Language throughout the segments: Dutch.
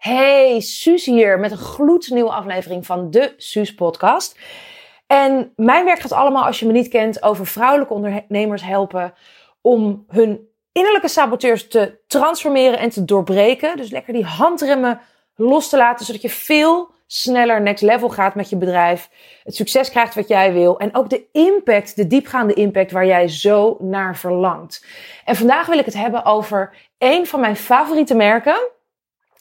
Hey, Suus hier met een gloednieuwe aflevering van de Suus podcast. En mijn werk gaat allemaal, als je me niet kent, over vrouwelijke ondernemers helpen om hun innerlijke saboteurs te transformeren en te doorbreken. Dus lekker die handremmen los te laten, zodat je veel sneller next level gaat met je bedrijf. Het succes krijgt wat jij wil. En ook de impact, de diepgaande impact waar jij zo naar verlangt. En vandaag wil ik het hebben over een van mijn favoriete merken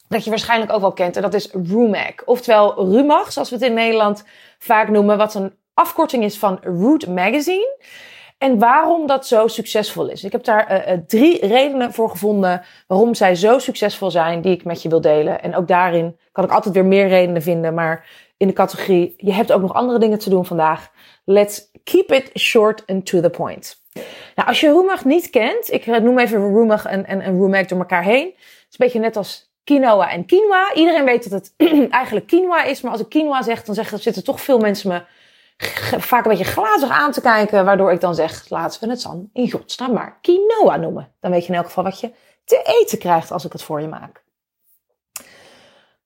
dat je waarschijnlijk ook wel kent. En dat is Rumac. Oftewel Rumach, zoals we het in Nederland vaak noemen. Wat een afkorting is van Root Magazine. En waarom dat zo succesvol is. Ik heb daar uh, drie redenen voor gevonden waarom zij zo succesvol zijn, die ik met je wil delen. En ook daarin kan ik altijd weer meer redenen vinden. Maar in de categorie, je hebt ook nog andere dingen te doen vandaag. Let's keep it short and to the point. Nou, als je Roemag niet kent, ik noem even Roemag en, en, en Rumac door elkaar heen. Het is een beetje net als quinoa en quinoa. Iedereen weet dat het eigenlijk quinoa is, maar als ik quinoa zeg, dan zitten toch veel mensen me vaak een beetje glazig aan te kijken, waardoor ik dan zeg, laten we het dan in godsnaam maar quinoa noemen. Dan weet je in elk geval wat je te eten krijgt als ik het voor je maak.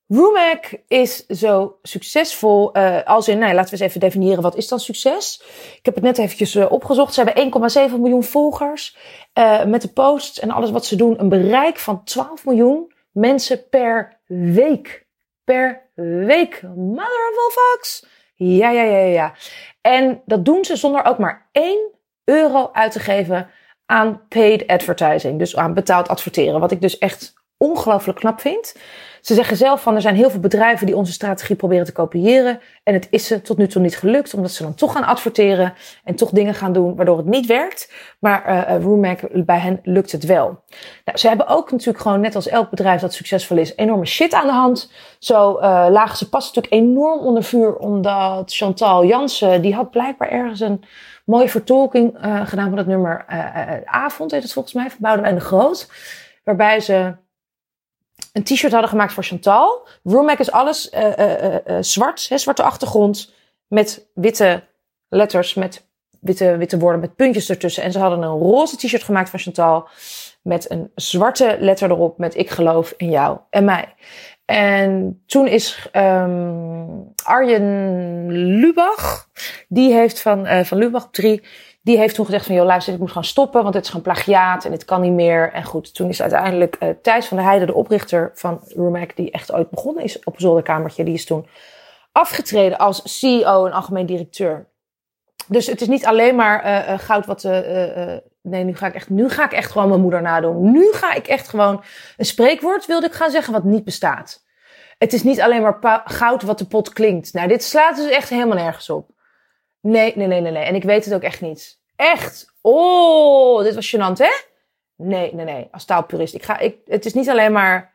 Rumac is zo succesvol uh, als in, nou, laten we eens even definiëren, wat is dan succes? Ik heb het net eventjes uh, opgezocht. Ze hebben 1,7 miljoen volgers. Uh, met de posts en alles wat ze doen, een bereik van 12 miljoen mensen per week. Per week. Mother of all fucks. Ja, ja, ja, ja. En dat doen ze zonder ook maar 1 euro uit te geven aan paid advertising. Dus aan betaald adverteren. Wat ik dus echt ongelooflijk knap vind. Ze zeggen zelf van er zijn heel veel bedrijven die onze strategie proberen te kopiëren. En het is ze tot nu toe niet gelukt, omdat ze dan toch gaan adverteren en toch dingen gaan doen waardoor het niet werkt. Maar uh, Rumac, bij hen lukt het wel. Nou, ze hebben ook natuurlijk gewoon, net als elk bedrijf dat succesvol is, enorme shit aan de hand. Zo uh, lagen ze pas natuurlijk enorm onder vuur, omdat Chantal Jansen, die had blijkbaar ergens een mooie vertolking gedaan van het nummer Avond, heet het volgens mij, van Boudewijn de Groot. Waarbij ze een t-shirt hadden gemaakt voor Chantal. Roommac is alles uh, uh, uh, zwart, hè, zwarte achtergrond met witte letters, met witte, witte woorden met puntjes ertussen. En ze hadden een roze t-shirt gemaakt van Chantal met een zwarte letter erop met ik geloof in jou en mij. En toen is um, Arjen Lubach, die heeft van, van Lubach 3, die heeft toen gezegd van, joh, luister, ik moet gaan stoppen, want het is gewoon plagiaat en het kan niet meer. En goed, toen is uiteindelijk uh, Thijs van der Heijden, de oprichter van Rumac, die echt ooit begonnen is op een zolderkamertje, die is toen afgetreden als CEO en algemeen directeur. Dus het is niet alleen maar uh, uh, goud wat... nee, nu ga, ik echt, nu ga ik echt gewoon mijn moeder nadoen. Nu ga ik echt gewoon... Een spreekwoord wilde ik gaan zeggen wat niet bestaat. Het is niet alleen maar goud wat de pot klinkt. Nou, dit slaat dus echt helemaal nergens op. Nee, nee, nee, nee, nee. En ik weet het ook echt niet. Echt. Oh, dit was gênant, hè? Nee, nee, nee. Als taalpurist. Ik ga, ik, het is niet alleen maar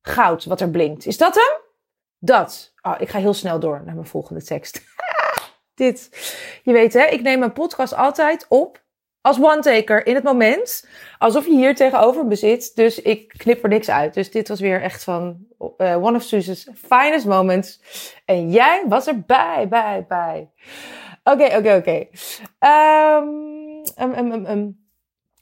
goud wat er blinkt. Is dat hem? Dat. Oh, ik ga heel snel door naar mijn volgende tekst. dit. Je weet, hè? Ik neem mijn podcast altijd op als one-taker in het moment. Alsof je hier tegenover me zit. Dus ik knip er niks uit. Dus dit was weer echt van uh, one of Suze's finest moments. En jij was erbij, bij, bij. Oké, oké, oké. Ehm,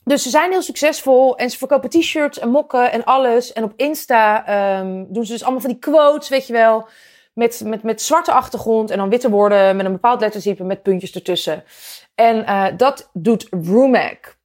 dus ze zijn heel succesvol en ze verkopen t-shirts en mokken en alles. En op Insta um, doen ze dus allemaal van die quotes, weet je wel. Met, met, met zwarte achtergrond en dan witte woorden met een bepaald lettertype met puntjes ertussen. En uh, dat doet Rumac.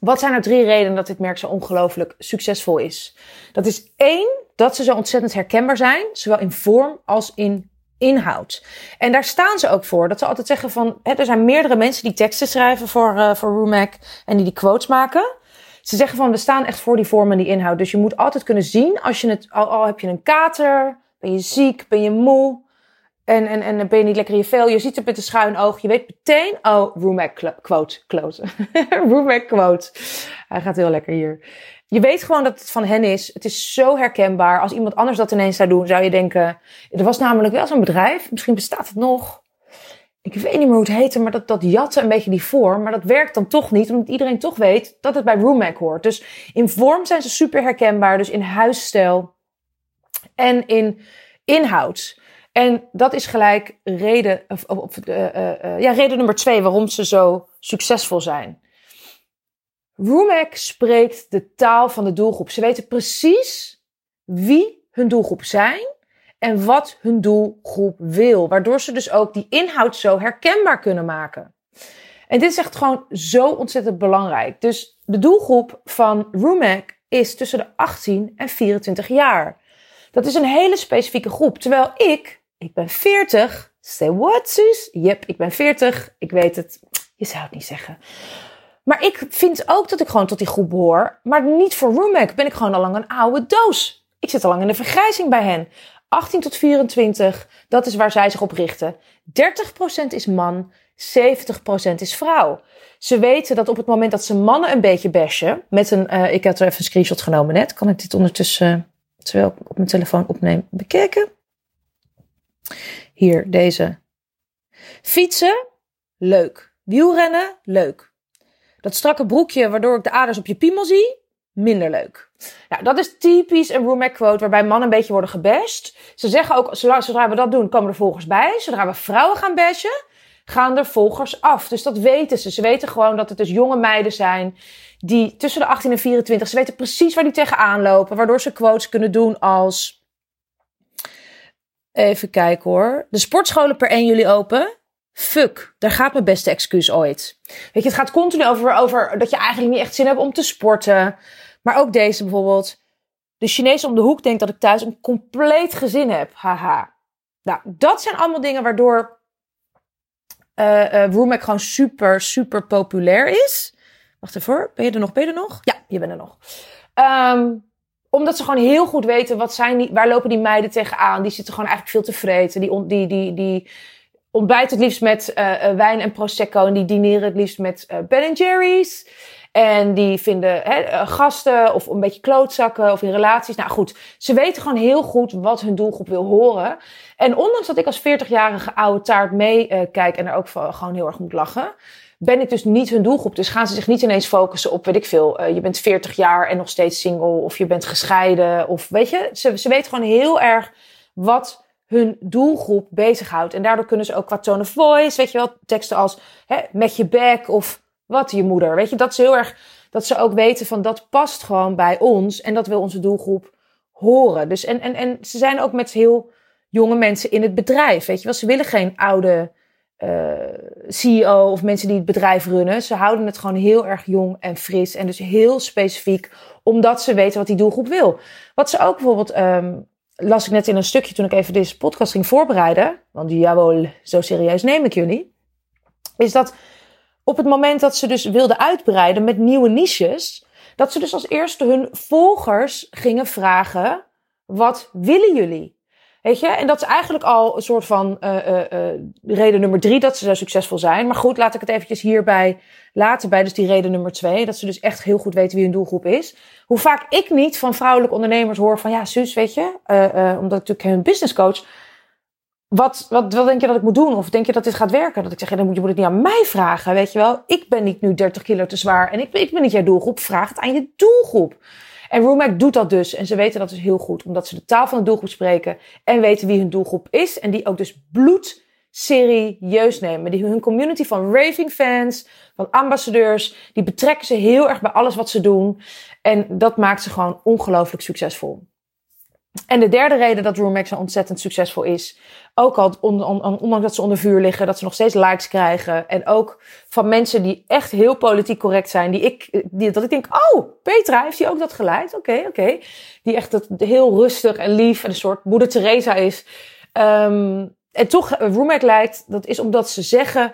Wat zijn nou drie redenen dat dit merk zo ongelooflijk succesvol is? Dat is één, dat ze zo ontzettend herkenbaar zijn, zowel in vorm als in inhoud. En daar staan ze ook voor. Dat ze altijd zeggen van, hè, er zijn meerdere mensen die teksten schrijven voor, uh, voor Rumac en die die quotes maken. Ze zeggen van, we staan echt voor die vorm en die inhoud. Dus je moet altijd kunnen zien, als je het, al, al heb je een kater, ben je ziek, ben je moe, en, en, en ben je niet lekker in je vel, je ziet het met een schuin oog, je weet meteen, oh, Rumac quote, quote. Rumac quote. Hij gaat heel lekker hier. Je weet gewoon dat het van hen is. Het is zo herkenbaar. Als iemand anders dat ineens zou doen, zou je denken... Er was namelijk wel zo'n bedrijf, misschien bestaat het nog. Ik weet niet meer hoe het heette, maar dat, dat jatte een beetje die vorm. Maar dat werkt dan toch niet, omdat iedereen toch weet dat het bij Roomac hoort. Dus in vorm zijn ze super herkenbaar. Dus in huisstijl en in inhoud. En dat is gelijk reden, of, of, uh, uh, ja, reden nummer twee waarom ze zo succesvol zijn. Rumac spreekt de taal van de doelgroep. Ze weten precies wie hun doelgroep zijn en wat hun doelgroep wil. Waardoor ze dus ook die inhoud zo herkenbaar kunnen maken. En dit is echt gewoon zo ontzettend belangrijk. Dus de doelgroep van Rumac is tussen de 18 en 24 jaar. Dat is een hele specifieke groep. Terwijl ik, ik ben 40. Say what, Suus? Yep, ik ben 40. Ik weet het. Je zou het niet zeggen. Maar ik vind ook dat ik gewoon tot die groep behoor. Maar niet voor Rumac ben ik gewoon al lang een oude doos. Ik zit al lang in de vergrijzing bij hen. 18 tot 24, dat is waar zij zich op richten. 30% is man, 70% is vrouw. Ze weten dat op het moment dat ze mannen een beetje bashen, met een, uh, ik heb er even een screenshot genomen net, kan ik dit ondertussen, terwijl ik op mijn telefoon opneem, bekijken? Hier, deze. Fietsen, leuk. Wielrennen, leuk. Dat strakke broekje waardoor ik de aders op je piemel zie, minder leuk. Nou, dat is typisch een roommate quote waarbij mannen een beetje worden gebashed. Ze zeggen ook, zodra we dat doen, komen er volgers bij. Zodra we vrouwen gaan bashen, gaan er volgers af. Dus dat weten ze. Ze weten gewoon dat het dus jonge meiden zijn die tussen de 18 en 24, ze weten precies waar die tegenaan lopen. Waardoor ze quotes kunnen doen als... Even kijken hoor. De sportscholen per 1 juli open. Fuck, daar gaat mijn beste excuus ooit. Weet je, het gaat continu over, over dat je eigenlijk niet echt zin hebt om te sporten. Maar ook deze bijvoorbeeld. De Chinees om de hoek denkt dat ik thuis een compleet gezin heb. Haha. Nou, dat zijn allemaal dingen waardoor uh, gewoon super, super populair is. Wacht even Ben je er nog? Ben je er nog? Ja, je bent er nog. Um, omdat ze gewoon heel goed weten wat zijn die, waar lopen die meiden tegenaan. Die zitten gewoon eigenlijk veel te vreten. Die, die, die, die ontbijten het liefst met uh, wijn en prosecco. En die dineren het liefst met uh, Ben Jerry's. En die vinden hè, gasten of een beetje klootzakken of in relaties. Nou goed, ze weten gewoon heel goed wat hun doelgroep wil horen. En ondanks dat ik als 40-jarige oude taart meekijk en er ook gewoon heel erg moet lachen, ben ik dus niet hun doelgroep. Dus gaan ze zich niet ineens focussen op, weet ik veel, uh, je bent 40 jaar en nog steeds single of je bent gescheiden. Of weet je, ze, ze weten gewoon heel erg wat hun doelgroep bezighoudt. En daardoor kunnen ze ook qua tone of voice, weet je wel, teksten als hè, met je bek of wat je moeder. Weet je, dat is heel erg, dat ze ook weten van dat past gewoon bij ons en dat wil onze doelgroep horen. Dus en, en, en ze zijn ook met heel jonge mensen in het bedrijf. Weet je wel, ze willen geen oude uh, CEO of mensen die het bedrijf runnen. Ze houden het gewoon heel erg jong en fris en dus heel specifiek, omdat ze weten wat die doelgroep wil. Wat ze ook bijvoorbeeld, um, las ik net in een stukje toen ik even deze podcast ging voorbereiden, want jawel, zo serieus neem ik jullie, is dat op het moment dat ze dus wilden uitbreiden met nieuwe niches, dat ze dus als eerste hun volgers gingen vragen: wat willen jullie? Weet je, en dat is eigenlijk al een soort van uh, uh, uh, reden nummer drie dat ze zo succesvol zijn. Maar goed, laat ik het eventjes hierbij laten bij. Dus die reden nummer twee, dat ze dus echt heel goed weten wie hun doelgroep is. Hoe vaak ik niet van vrouwelijke ondernemers hoor van ja, Suus, weet je, omdat ik natuurlijk een business coach wat, wat, wat denk je dat ik moet doen? Of denk je dat dit gaat werken? Dat ik zeg, ja, dan moet je moet het niet aan mij vragen, weet je wel. Ik ben niet nu 30 kilo te zwaar en ik, ik ben niet jouw doelgroep. Vraag het aan je doelgroep. En Roomac doet dat dus. En ze weten dat dus heel goed. Omdat ze de taal van de doelgroep spreken. En weten wie hun doelgroep is. En die ook dus bloed serieus nemen. Die hun community van raving fans, van ambassadeurs, die betrekken ze heel erg bij alles wat ze doen. En dat maakt ze gewoon ongelooflijk succesvol. En de derde reden dat Roommax zo ontzettend succesvol is, ook al ondanks dat ze onder vuur liggen, dat ze nog steeds likes krijgen. En ook van mensen die echt heel politiek correct zijn, die ik, die, dat ik denk, oh, Petra, heeft hij ook dat gelijk? Oké, oké. Die echt dat, heel rustig en lief en een soort moeder Teresa is. Um, en toch, Roommac lijkt, dat is omdat ze zeggen,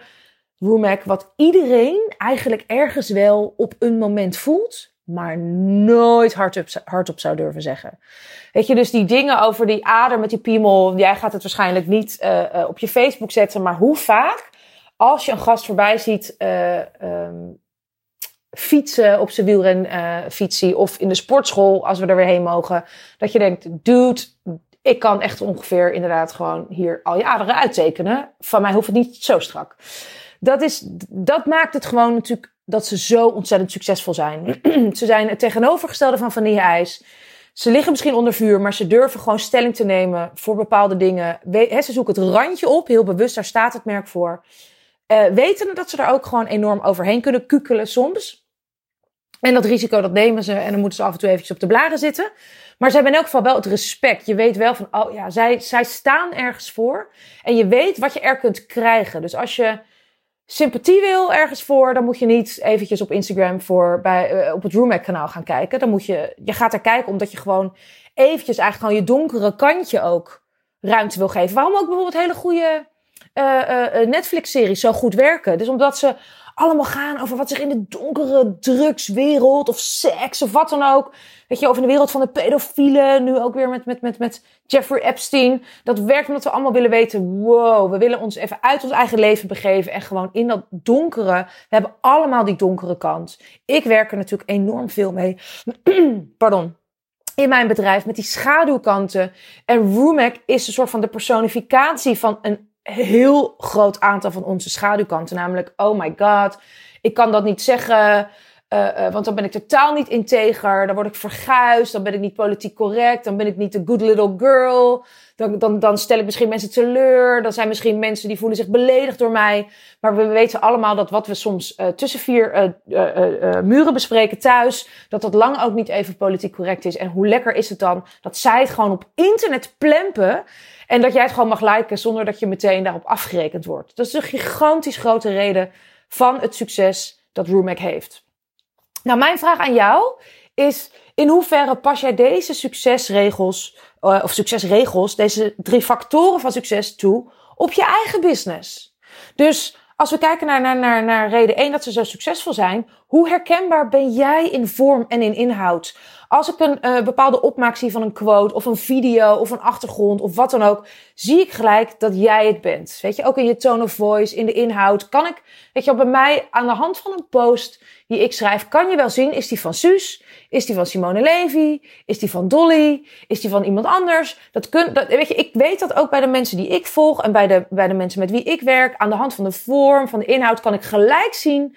Roommac, wat iedereen eigenlijk ergens wel op een moment voelt, maar nooit hardop, hardop zou durven zeggen. Weet je, dus die dingen over die ader met die piemel, jij gaat het waarschijnlijk niet uh, uh, op je Facebook zetten, maar hoe vaak, als je een gast voorbij ziet uh, um, fietsen op zijn wielrenfietsie of in de sportschool, als we er weer heen mogen, dat je denkt, dude, ik kan echt ongeveer inderdaad gewoon hier al je aderen uittekenen. Van mij hoeft het niet zo strak. Dat, is, dat maakt het gewoon natuurlijk dat ze zo ontzettend succesvol zijn. ze zijn het tegenovergestelde van vanille-ijs. Ze liggen misschien onder vuur, maar ze durven gewoon stelling te nemen voor bepaalde dingen. ze zoeken het randje op, heel bewust, daar staat het merk voor. Uh, weten dat ze daar ook gewoon enorm overheen kunnen kukelen soms. En dat risico dat nemen ze en dan moeten ze af en toe eventjes op de blaren zitten. Maar ze hebben in elk geval wel het respect. Je weet wel van, oh ja, zij, zij staan ergens voor. En je weet wat je er kunt krijgen. Dus als je sympathie wil ergens voor, dan moet je niet eventjes op Instagram voor bij, uh, op het Roomac kanaal gaan kijken. Dan moet je, je gaat er kijken omdat je gewoon eventjes eigenlijk gewoon je donkere kantje ook ruimte wil geven. Waarom ook bijvoorbeeld hele goede Netflix-series zo goed werken? Dus omdat ze allemaal gaan over wat zich in de donkere drugswereld of seks of wat dan ook. Weet je, in de wereld van de pedofielen. Nu ook weer met, met, met, met Jeffrey Epstein. Dat werkt omdat we allemaal willen weten, wow, we willen ons even uit ons eigen leven begeven. En gewoon in dat donkere, we hebben allemaal die donkere kant. Ik werk er natuurlijk enorm veel mee. Pardon in mijn bedrijf met die schaduwkanten. En Roomac is een soort van de personificatie van een heel groot aantal van onze schaduwkanten. Namelijk, oh my god, ik kan dat niet zeggen. Uh, uh, want dan ben ik totaal niet integer. Dan word ik verguisd. Dan ben ik niet politiek correct. Dan ben ik niet de good little girl. Dan, dan, dan stel ik misschien mensen teleur. Dan zijn misschien mensen die voelen zich beledigd door mij. Maar we weten allemaal dat wat we soms uh, tussen vier muren bespreken thuis. Dat dat lang ook niet even politiek correct is. En hoe lekker is het dan dat zij het gewoon op internet plempen. En dat jij het gewoon mag liken zonder dat je meteen daarop afgerekend wordt. Dat is een gigantisch grote reden van het succes dat Roomac heeft. Nou, mijn vraag aan jou is: in hoeverre pas jij deze succesregels, uh, of succesregels, deze drie factoren van succes toe op je eigen business? Dus als we kijken naar, naar, naar, naar reden 1 dat ze zo succesvol zijn, hoe herkenbaar ben jij in vorm en in inhoud? Als ik een uh, bepaalde opmaak zie van een quote of een video of een achtergrond of wat dan ook, zie ik gelijk dat jij het bent. Weet je, ook in je tone of voice, in de inhoud, kan ik, weet je, bij mij aan de hand van een post die ik schrijf, kan je wel zien, is die van Suus? Is die van Simone Levy? Is die van Dolly? Is die van iemand anders? Dat kun, dat, weet je, ik weet dat ook bij de mensen die ik volg en bij de, bij de mensen met wie ik werk, aan de hand van de vorm, van de inhoud, kan ik gelijk zien,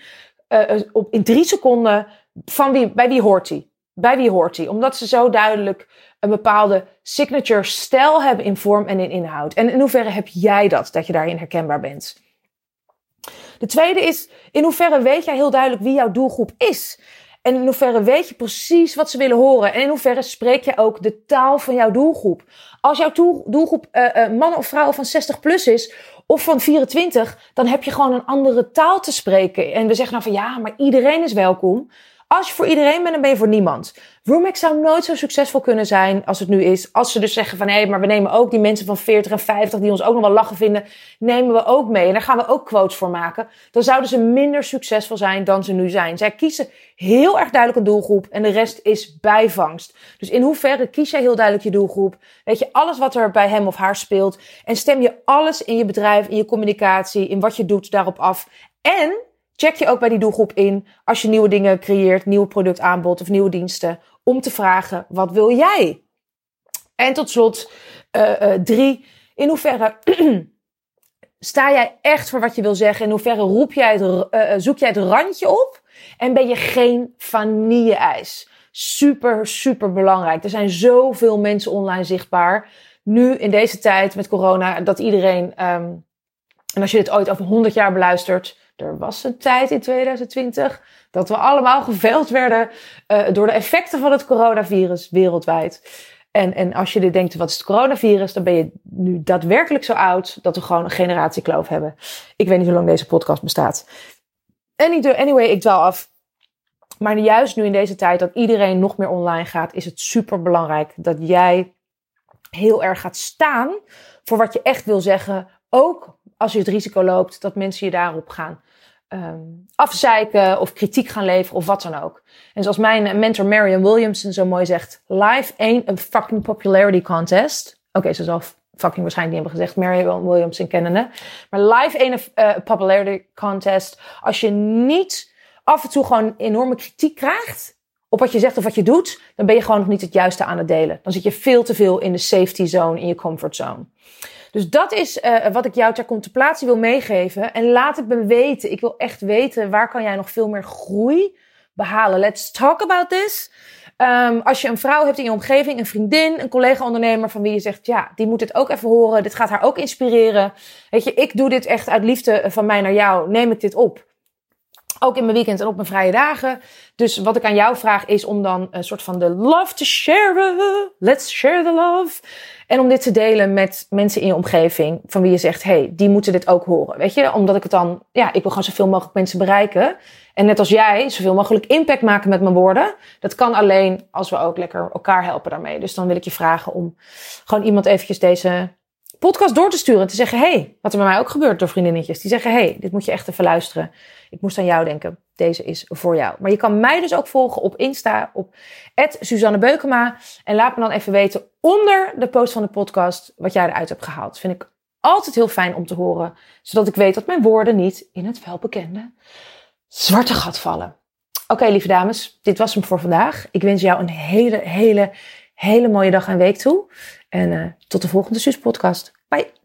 uh, op, in drie seconden, van wie, bij wie hoort hij? Bij wie hoort hij? Omdat ze zo duidelijk een bepaalde signature stijl hebben in vorm en in inhoud. En in hoeverre heb jij dat, dat je daarin herkenbaar bent? De tweede is, in hoeverre weet jij heel duidelijk wie jouw doelgroep is? En in hoeverre weet je precies wat ze willen horen? En in hoeverre spreek je ook de taal van jouw doelgroep? Als jouw doelgroep uh, uh, man of vrouw van 60 plus is, of van 24, dan heb je gewoon een andere taal te spreken. En we zeggen nou van ja, maar iedereen is welkom. Als je voor iedereen bent, dan ben je voor niemand. Roomex zou nooit zo succesvol kunnen zijn als het nu is. Als ze dus zeggen van hé, hey, maar we nemen ook die mensen van 40 en 50 die ons ook nog wel lachen vinden, nemen we ook mee. En daar gaan we ook quotes voor maken. Dan zouden ze minder succesvol zijn dan ze nu zijn. Zij kiezen heel erg duidelijk een doelgroep en de rest is bijvangst. Dus in hoeverre kies jij heel duidelijk je doelgroep? Weet je alles wat er bij hem of haar speelt? En stem je alles in je bedrijf, in je communicatie, in wat je doet daarop af? En check je ook bij die doelgroep in als je nieuwe dingen creëert, nieuw productaanbod of nieuwe diensten, om te vragen: wat wil jij? En tot slot, uh, uh, drie, in hoeverre sta jij echt voor wat je wil zeggen? In hoeverre roep jij het, uh, zoek jij het randje op? En ben je geen vanille-ijs? Super, super belangrijk. Er zijn zoveel mensen online zichtbaar. Nu in deze tijd met corona, dat iedereen, um, en als je dit ooit over 100 jaar beluistert, er was een tijd in 2020 dat we allemaal geveld werden uh, door de effecten van het coronavirus wereldwijd. En, en als je dit denkt, wat is het coronavirus? Dan ben je nu daadwerkelijk zo oud dat we gewoon een generatiekloof hebben. Ik weet niet hoe lang deze podcast bestaat. Anyway, ik dwaal af. Maar juist nu in deze tijd dat iedereen nog meer online gaat, is het super belangrijk dat jij heel erg gaat staan voor wat je echt wil zeggen. Ook als je het risico loopt dat mensen je daarop gaan um, afzeiken of kritiek gaan leveren of wat dan ook. En zoals mijn mentor Marion Williamson zo mooi zegt, life ain't a fucking popularity contest. Oké, okay, ze zal fucking waarschijnlijk niet hebben gezegd, Marion Williamson kennende. Maar life ain't a uh, popularity contest. Als je niet af en toe gewoon enorme kritiek krijgt op wat je zegt of wat je doet, dan ben je gewoon nog niet het juiste aan het delen. Dan zit je veel te veel in de safety zone, in je comfort zone. Dus dat is uh, wat ik jou ter contemplatie wil meegeven. En laat het me weten. Ik wil echt weten waar kan jij nog veel meer groei behalen. Let's talk about this. Um, als je een vrouw hebt in je omgeving, een vriendin, een collega-ondernemer van wie je zegt, ja, die moet dit ook even horen. Dit gaat haar ook inspireren. Weet je, ik doe dit echt uit liefde van mij naar jou. Neem ik dit op. Ook in mijn weekend en op mijn vrije dagen. Dus wat ik aan jou vraag is om dan een soort van de love te share. Let's share the love. En om dit te delen met mensen in je omgeving. Van wie je zegt, hey, die moeten dit ook horen. Weet je, omdat ik het dan, ja, ik wil gewoon zoveel mogelijk mensen bereiken. En net als jij, zoveel mogelijk impact maken met mijn woorden. Dat kan alleen als we ook lekker elkaar helpen daarmee. Dus dan wil ik je vragen om gewoon iemand eventjes deze podcast door te sturen. En te zeggen, hey, wat er bij mij ook gebeurt door vriendinnetjes. Die zeggen, hey, dit moet je echt even luisteren. Ik moest aan jou denken. Deze is voor jou. Maar je kan mij dus ook volgen op Insta, op Suzanne Beukema. En laat me dan even weten onder de post van de podcast wat jij eruit hebt gehaald. Vind ik altijd heel fijn om te horen. Zodat ik weet dat mijn woorden niet in het welbekende zwarte gat vallen. Oké, lieve dames, dit was hem voor vandaag. Ik wens jou een hele, hele, hele mooie dag en week toe. En uh, tot de volgende Sus podcast. Bye.